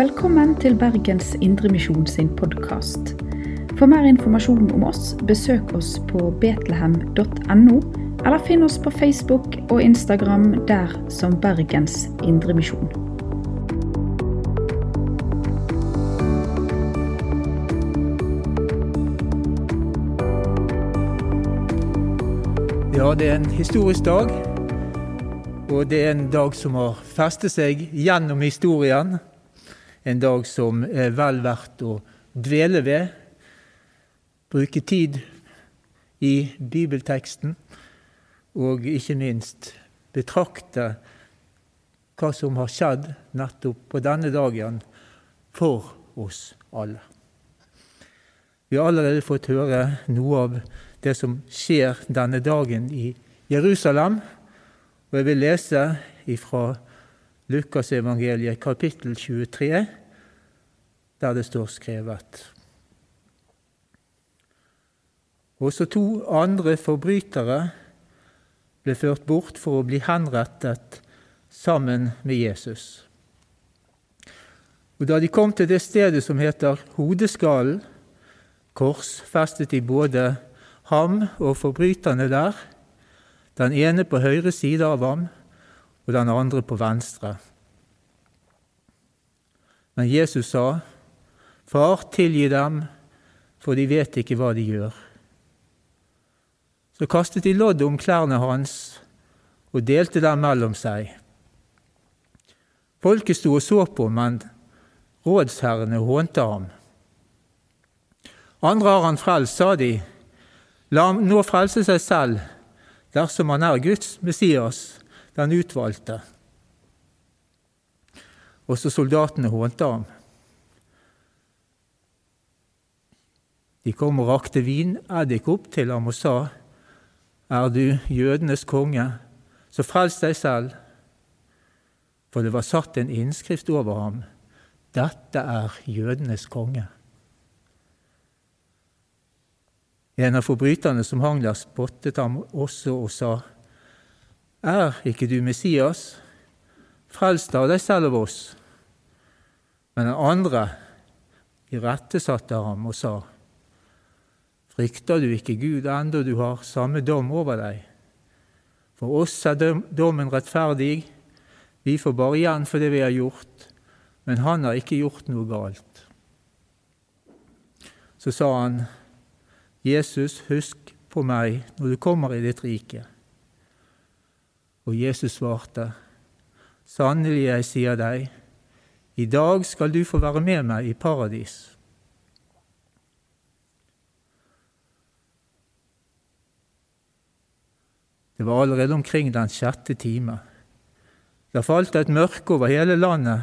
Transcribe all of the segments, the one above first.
Velkommen til Bergens Indremisjon sin podkast. For mer informasjon om oss, besøk oss på betlehem.no, eller finn oss på Facebook og Instagram der som Bergens Indremisjon. Ja, det er en historisk dag. Og det er en dag som har festet seg gjennom historien. En dag som er vel verdt å dvele ved. Bruke tid i bibelteksten. Og ikke minst betrakte hva som har skjedd nettopp på denne dagen for oss alle. Vi har allerede fått høre noe av det som skjer denne dagen i Jerusalem. Og jeg vil lese fra Lukasevangeliet kapittel 23, der det står skrevet. Også to andre forbrytere ble ført bort for å bli henrettet sammen med Jesus. Og Da de kom til det stedet som heter Hodeskallen, korsfestet de både ham og forbryterne der, den ene på høyre side av ham og den andre på venstre. Men Jesus sa, Far, tilgi dem, for de vet ikke hva de gjør. Så kastet de lodd om klærne hans og delte dem mellom seg. Folket sto og så på, men rådsherrene hånte ham. Andre har han frelst, sa de, La ham nå frelse seg selv dersom han er Guds Messias, den utvalgte. Også soldatene hånte ham. De kom og rakte vineddik opp til ham og sa, Er du jødenes konge, så frels deg selv. For det var satt en innskrift over ham. Dette er jødenes konge. En av forbryterne som hang der, spottet ham også og sa, Er ikke du Messias? Frels av deg selv og oss. Men den andre irettesatte ham og sa, Frykter du ikke Gud enda du har samme dom over deg? For oss er dommen rettferdig, vi får bare igjen for det vi har gjort, men han har ikke gjort noe galt. Så sa han, Jesus, husk på meg når du kommer i ditt rike. Og Jesus svarte, Sannelig, jeg sier deg, i dag skal du få være med meg i paradis. Det var allerede omkring den sjette time. Det falt et mørke over hele landet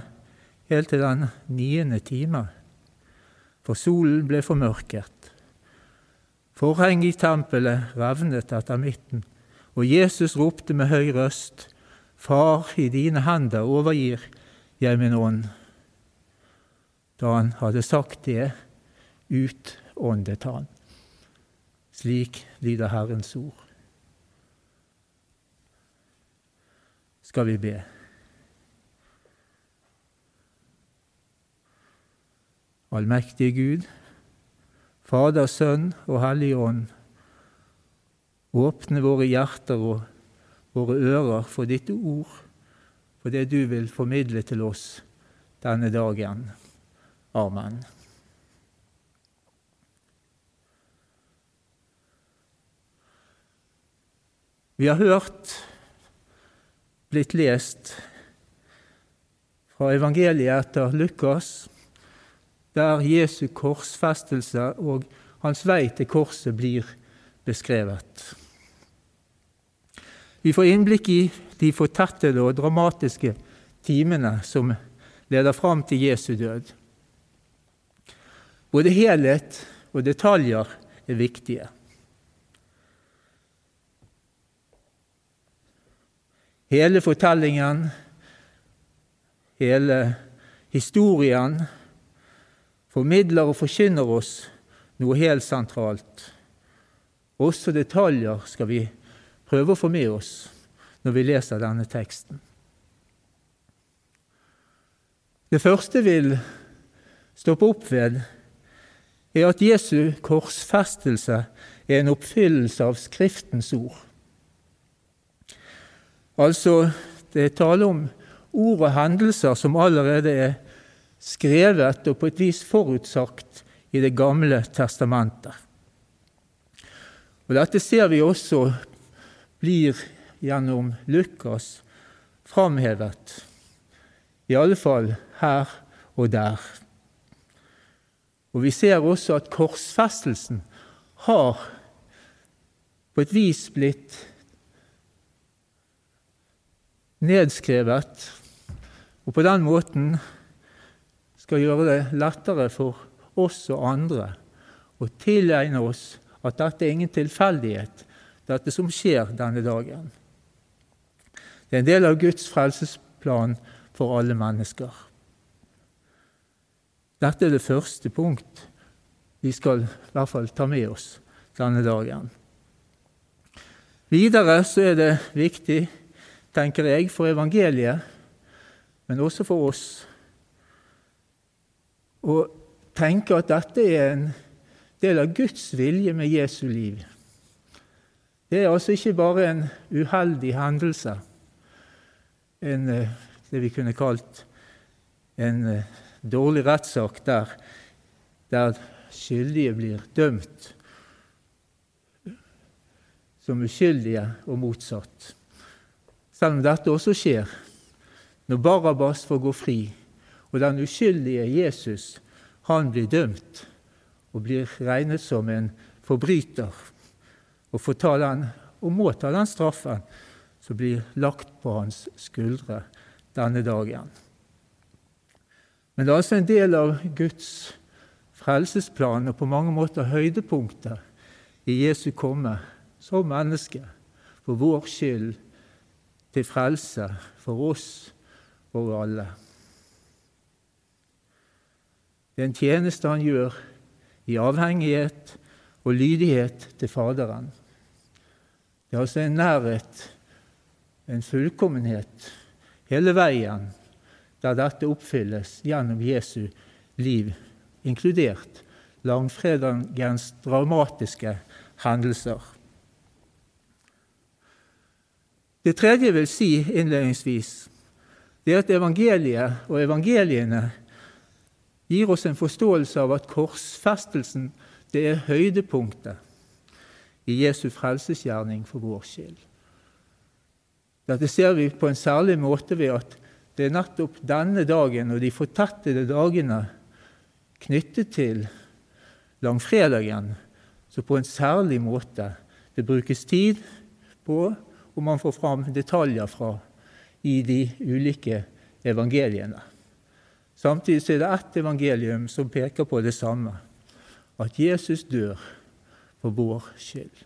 helt til den niende time, for solen ble formørket. Forhenget i tempelet revnet etter midten, og Jesus ropte med høy røst, Far, i dine hender overgir jeg min ånd. Da han hadde sagt det, utåndet han. Slik lyder Herrens ord. Skal vi be. Allmektige Gud, Fader, Sønn og Hellig Ånd, åpne våre hjerter og våre ører for ditt ord, for det du vil formidle til oss denne dagen. Amen. Vi har hørt, blitt lest, fra evangeliet etter Lukas der Jesu korsfestelse og hans vei til korset blir beskrevet. Vi får innblikk i de fortettede og dramatiske timene som leder fram til Jesu død. Både helhet og detaljer er viktige. Hele fortellingen, hele historien formidler og forkynner oss noe helt sentralt. Også detaljer skal vi prøve å få med oss når vi leser denne teksten. Det første vil stoppe opp ved, er at Jesu korsfestelse er en oppfyllelse av Skriftens ord. Altså, det er tale om ord og hendelser som allerede er skrevet og på et vis forutsagt i Det gamle testamentet. Og Dette ser vi også blir gjennom Lukas framhevet, i alle fall her og der. Og Vi ser også at korsfestelsen har på et vis blitt nedskrevet, og på den måten skal gjøre det lettere for oss og andre å tilegne oss at dette er ingen tilfeldighet, dette som skjer denne dagen. Det er en del av Guds frelsesplan for alle mennesker. Dette er det første punkt vi skal i hvert fall ta med oss denne dagen. Videre så er det viktig, tenker jeg, for evangeliet, men også for oss, å tenke at dette er en del av Guds vilje med Jesu liv. Det er altså ikke bare en uheldig hendelse, en, eh, det vi kunne kalt en eh, dårlig rettssak der, der skyldige blir dømt som uskyldige og motsatt. Selv om dette også skjer når Barabas får gå fri, og den uskyldige Jesus han blir dømt og blir regnet som en forbryter og, får ta den, og må ta den straffen som blir lagt på hans skuldre denne dagen. Men det er altså en del av Guds frelsesplan og på mange måter høydepunktet i Jesu komme som menneske for vår skyld, til frelse for oss og alle. Det er en tjeneste han gjør i avhengighet og lydighet til Faderen. Det er altså en nærhet, en fullkommenhet, hele veien der dette oppfylles gjennom Jesu liv, inkludert langfredagens dramatiske hendelser. Det tredje jeg vil si innledningsvis, det er at evangeliet og evangeliene gir oss en forståelse av at korsfestelsen det er høydepunktet i Jesu frelsesgjerning for vår skyld. Dette ser vi på en særlig måte ved at det er nettopp denne dagen og de fortettede dagene knyttet til langfredagen, så på en særlig måte det brukes tid på og man får fram detaljer fra i de ulike evangeliene. Samtidig er det ett evangelium som peker på det samme, at Jesus dør for vår skyld.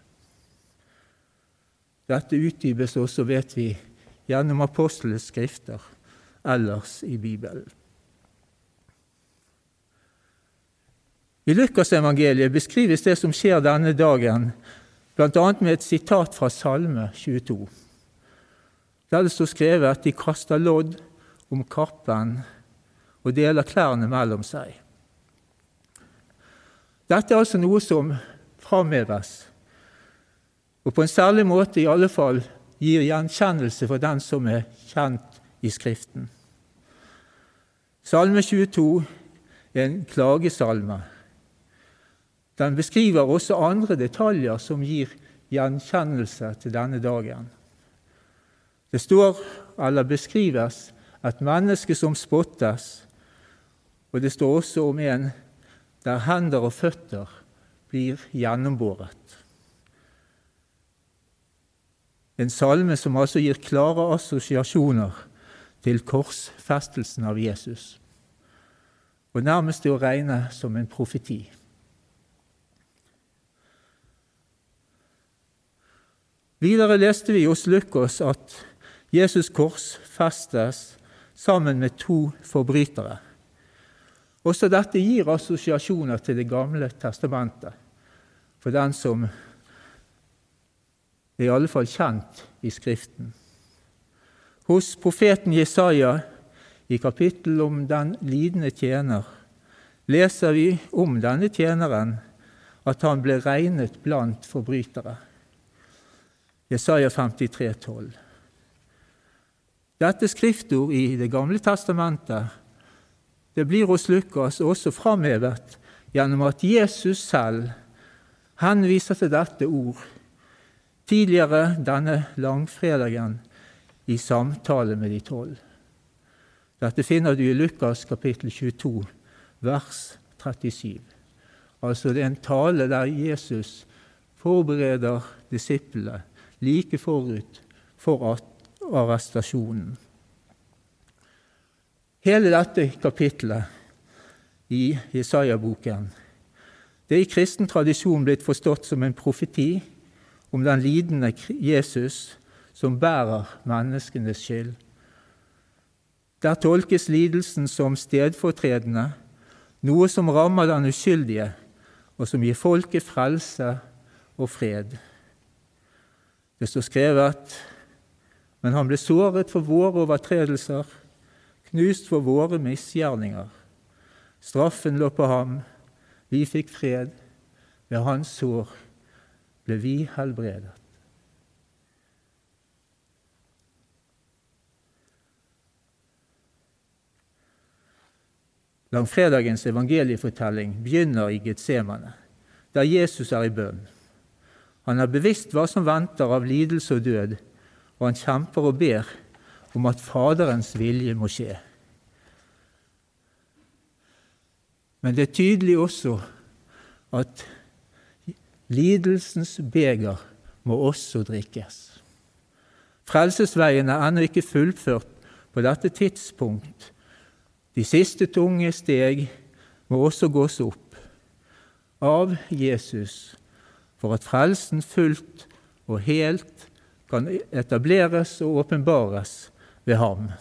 Dette utdypes også, vet vi, gjennom apostlenes skrifter ellers i Bibelen. I Lukasevangeliet beskrives det som skjer denne dagen, bl.a. med et sitat fra Salme 22, der det står skrevet at de kaster lodd om kappen og deler klærne mellom seg. Dette er altså noe som framheves, og på en særlig måte i alle fall gir gjenkjennelse for den som er kjent i Skriften. Salme 22 er en klagesalme den beskriver også andre detaljer som gir gjenkjennelse til denne dagen. Det står, eller beskrives, et menneske som spottes, og det står også om en der hender og føtter blir gjennombåret. En salme som altså gir klare assosiasjoner til korsfestelsen av Jesus, og nærmest å regne som en profeti. Videre leste vi hos Lukas at Jesus kors festes sammen med to forbrytere. Også dette gir assosiasjoner til Det gamle testamentet for den som er i alle fall kjent i Skriften. Hos profeten Jesaja i kapittelet om den lidende tjener, leser vi om denne tjeneren at han ble regnet blant forbrytere. Jesaja 53, 12. Dette skriftord i Det gamle testamentet det blir hos Lukas også framhevet gjennom at Jesus selv henviser til dette ord tidligere denne langfredagen i samtale med de tolv. Dette finner du i Lukas kapittel 22, vers 37. Altså det er en tale der Jesus forbereder disiplene like forut for arrestasjonen. Hele dette kapittelet i Jesaja-boken det er i kristen tradisjon blitt forstått som en profeti om den lidende Jesus som bærer menneskenes skyld. Der tolkes lidelsen som stedfortredende, noe som rammer den uskyldige, og som gir folket frelse og fred. Det står skrevet men han ble såret for våre overtredelser, knust for våre misgjerninger. Straffen lå på ham, vi fikk fred. Ved hans sår ble vi helbredet. Langfredagens evangeliefortelling begynner i Getsemane, der Jesus er i bønn. Han er bevisst hva som venter av lidelse og død, og han kjemper og ber om at Faderens vilje må skje. Men det er tydelig også at lidelsens beger må også drikkes. Frelsesveien er ennå ikke fullført på dette tidspunkt. De siste tunge steg må også gås opp av Jesus for at frelsen fullt og helt kan etableres og åpenbares ved ham.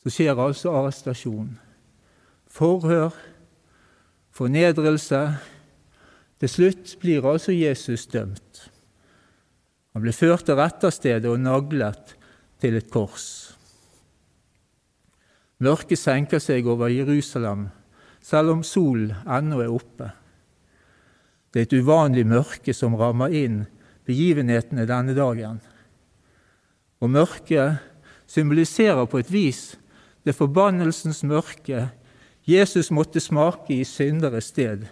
Så skjer altså arrestasjon. Forhør, fornedrelse. Til slutt blir altså Jesus dømt. Han ble ført til retterstedet og naglet til et kors. Mørket senker seg over Jerusalem, selv om solen ennå er oppe. Det er et uvanlig mørke som rammer inn begivenhetene denne dagen. Og mørket symboliserer på et vis det forbannelsens mørke Jesus måtte smake i synderes sted.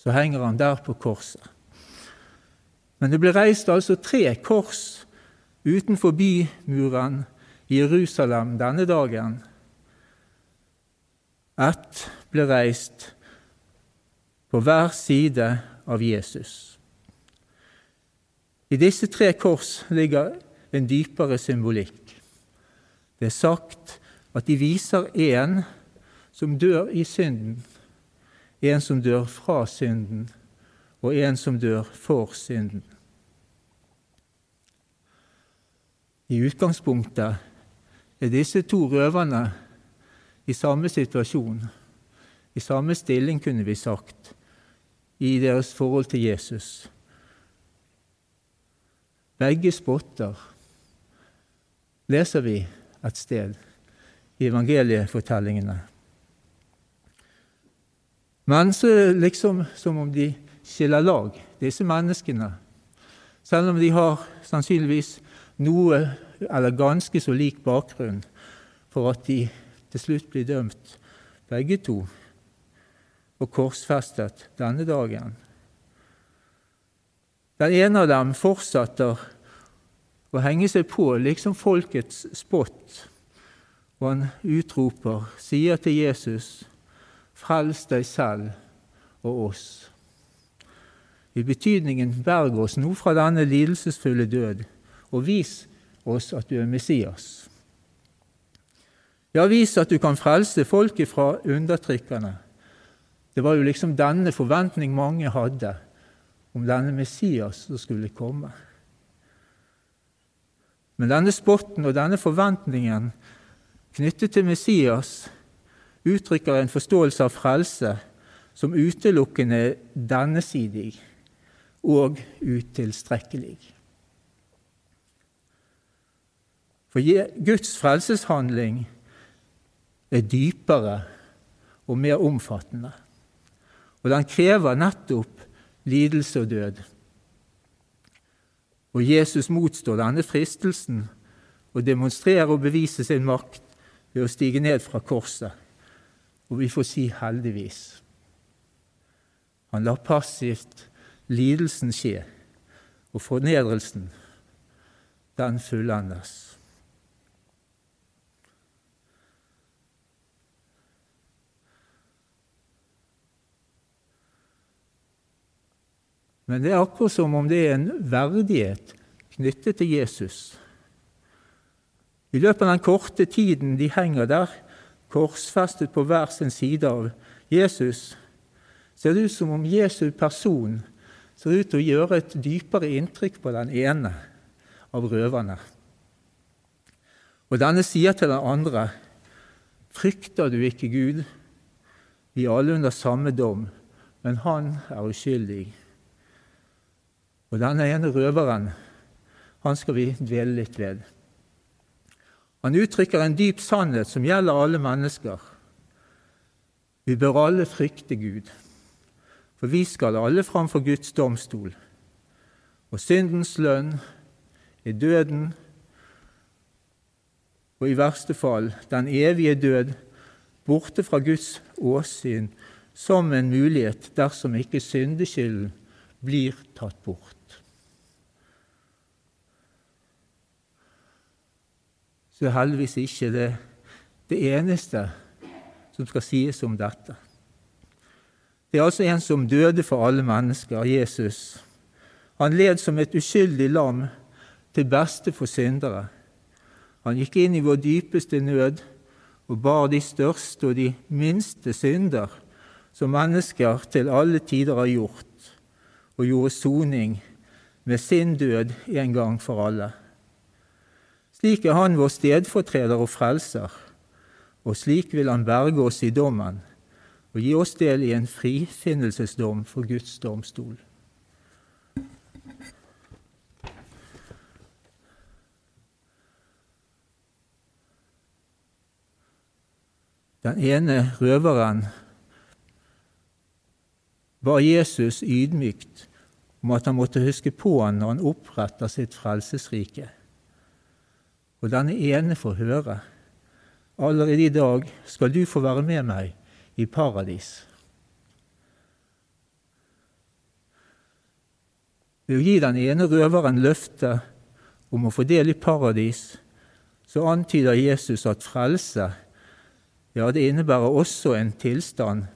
så henger han der på korset. Men det ble reist altså tre kors utenfor bymuren i Jerusalem denne dagen. Ett ble reist på hver side av Jesus. I disse tre kors ligger en dypere symbolikk. Det er sagt at de viser en som dør i synden, en som dør fra synden, og en som dør for synden. I utgangspunktet er disse to røverne i samme situasjon, i samme stilling, kunne vi sagt, i deres forhold til Jesus. Begge spotter, leser vi et sted i evangeliefortellingene. Men så liksom som om de skiller lag, disse menneskene. Selv om de har sannsynligvis noe eller ganske så lik bakgrunn for at de til slutt blir dømt, begge to, og korsfestet denne dagen. Den ene av dem fortsetter å henge seg på, liksom folkets spott, og han utroper, sier til Jesus Frels deg selv og oss. I betydningen berg oss nå fra denne lidelsesfulle død, og vis oss at du er Messias. Ja, vis at du kan frelse folket fra undertrykkerne. Det var jo liksom denne forventning mange hadde om denne Messias som skulle komme. Men denne spotten og denne forventningen knyttet til Messias uttrykker en forståelse av frelse som utelukkende dennesidig og utilstrekkelig. For Guds frelseshandling er dypere og mer omfattende. Og den krever nettopp lidelse og død. Og Jesus motstår denne fristelsen og demonstrerer og beviser sin makt ved å stige ned fra korset. Og vi får si heldigvis. Han lar passivt lidelsen skje, og fornedrelsen, den fullendes. Men det er akkurat som om det er en verdighet knyttet til Jesus. I løpet av den korte tiden de henger der, korsfestet på hver sin side av Jesus, ser det ut som om Jesu person ser ut til å gjøre et dypere inntrykk på den ene av røverne. Og denne sier til den andre, frykter du ikke Gud? Vi er alle under samme dom, men han er uskyldig. Og denne ene røveren, han skal vi dvele litt ved. Han uttrykker en dyp sannhet som gjelder alle mennesker. Vi bør alle frykte Gud, for vi skal alle framfor Guds domstol. Og syndens lønn er døden, og i verste fall den evige død, borte fra Guds åsyn, som en mulighet dersom ikke syndeskylden blir tatt bort. så heldigvis ikke det det eneste som skal sies om dette. Det er altså en som døde for alle mennesker, Jesus. Han led som et uskyldig lam til beste for syndere. Han gikk inn i vår dypeste nød og bar de største og de minste synder som mennesker til alle tider har gjort, og gjorde soning med sin død en gang for alle. Slik er han vår stedfortreder og frelser, og slik vil han berge oss i dommen og gi oss del i en frifinnelsesdom for Guds domstol. Den ene røveren ba Jesus ydmykt om at han måtte huske på han når han oppretter sitt frelsesrike. Og denne ene får høre. Allerede i dag skal du få være med meg i paradis. Ved å gi den ene røveren løftet om å få del i paradis, så antyder Jesus at frelse ja, det innebærer også en tilstand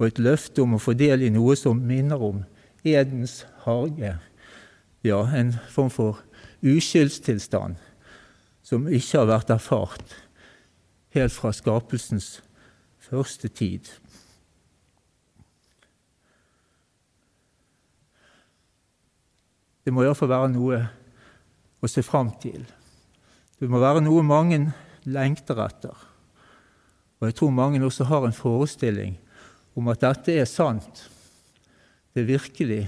og et løfte om å få del i noe som minner om Edens hage. Ja, en form for uskyldstilstand som ikke har vært erfart helt fra skapelsens første tid. Det må iallfall være noe å se fram til. Det må være noe mange lengter etter. Og jeg tror mange også har en forestilling om at dette er sant. Det er virkelig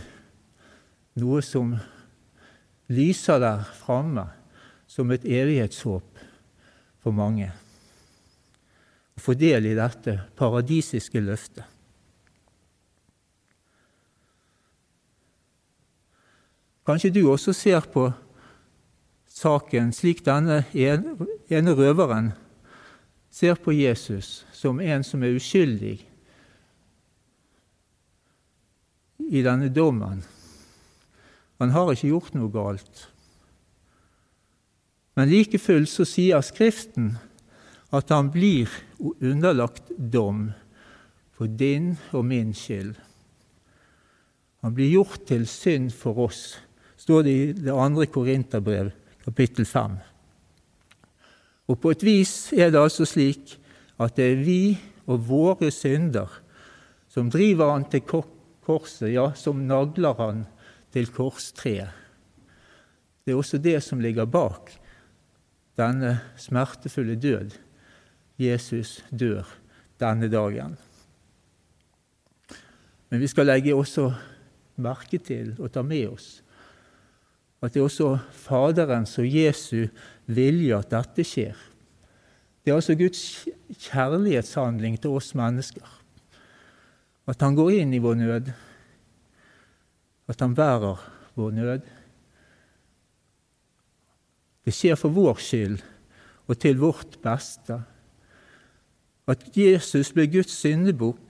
noe som lyser der framme som et evighetshåp for mange. Å få del i dette paradisiske løftet. Kanskje du også ser på saken slik denne ene røveren ser på Jesus som en som er uskyldig i denne dommen han har ikke gjort noe galt. Men like fullt så sier Skriften at han blir underlagt dom for din og min skyld. Han blir gjort til synd for oss, står det i det andre Korinterbrev, kapittel 5. Og på et vis er det altså slik at det er vi og våre synder som driver han til korset, ja, som nagler han til korstreet. Det er også det som ligger bak denne smertefulle død. Jesus dør denne dagen. Men vi skal legge også merke til og ta med oss at det er også Faderens og Jesu vilje at dette skjer. Det er altså Guds kjærlighetshandling til oss mennesker. At Han går inn i vår nød, at Han bærer vår nød. Det skjer for vår skyld og til vårt beste. At Jesus ble Guds syndebukk,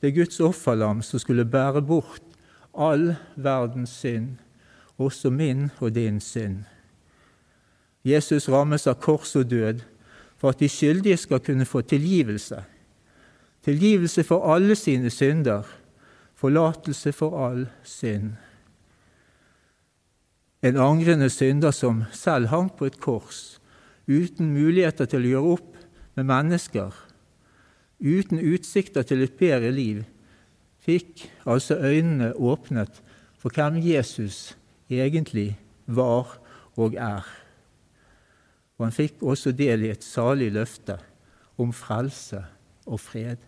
det er Guds offerlam som skulle bære bort all verdens synd, også min og din synd. Jesus rammes av kors og død for at de skyldige skal kunne få tilgivelse. Tilgivelse for alle sine synder, forlatelse for all synd. En angrende synder som selv hang på et kors, uten muligheter til å gjøre opp med mennesker, uten utsikter til et bedre liv, fikk altså øynene åpnet for hvem Jesus egentlig var og er og han fikk også del i et salig løfte om frelse og fred.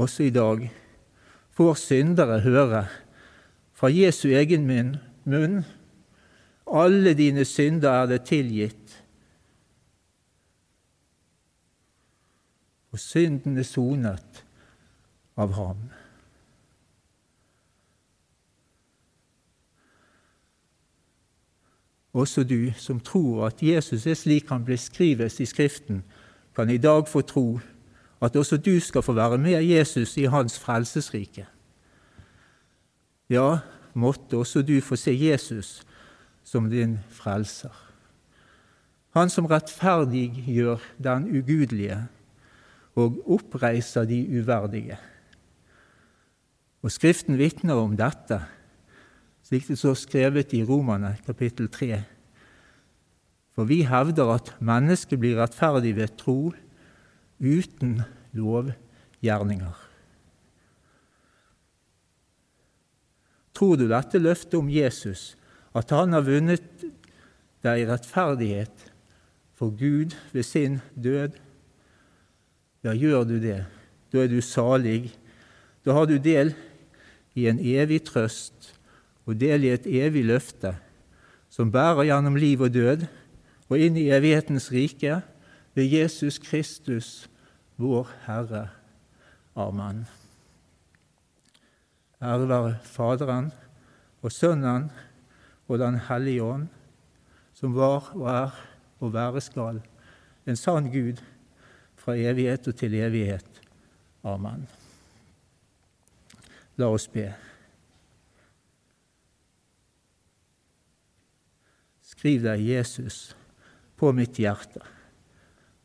Også i dag får syndere høre fra Jesu egen munn alle dine synder er det tilgitt, og synden er sonet av ham. Også du som tror at Jesus er slik han beskrives i Skriften, kan i dag få tro at også du skal få være med Jesus i hans frelsesrike. Ja, måtte også du få se Jesus som din frelser. Han som rettferdiggjør den ugudelige og oppreiser de uverdige. Og Skriften vitner om dette slik det står skrevet i Romane kapittel 3. For vi hevder at mennesket blir rettferdig ved tro uten lovgjerninger. Tror du dette løftet om Jesus, at han har vunnet deg rettferdighet for Gud ved sin død? Ja, gjør du det, da er du salig. Da har du del i en evig trøst og del i et evig løfte som bærer gjennom liv og død og inn i evighetens rike ved Jesus Kristus, vår Herre. Amen. Ære være Faderen og Sønnen og Den hellige ånd, som var og er og være skal, en sann Gud fra evighet og til evighet. Amen. La oss be. Skriv deg Jesus på mitt hjerte,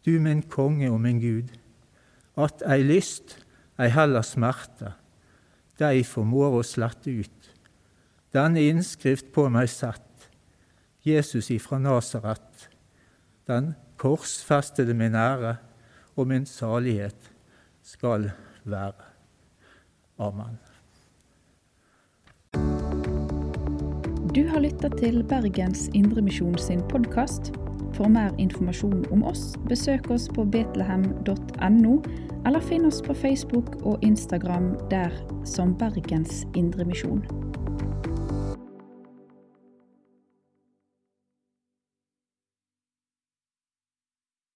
du min konge og min Gud, at ei lyst, ei heller smerte, deg formår å slette ut. Denne innskrift på meg sett, Jesus ifra Nasaret, den korsfestede min ære og min salighet skal være. Amen. Du har lytta til Bergens Indremisjon sin podkast. For mer informasjon om oss, besøk oss på betlehem.no, eller finn oss på Facebook og Instagram der som Bergens Indremisjon.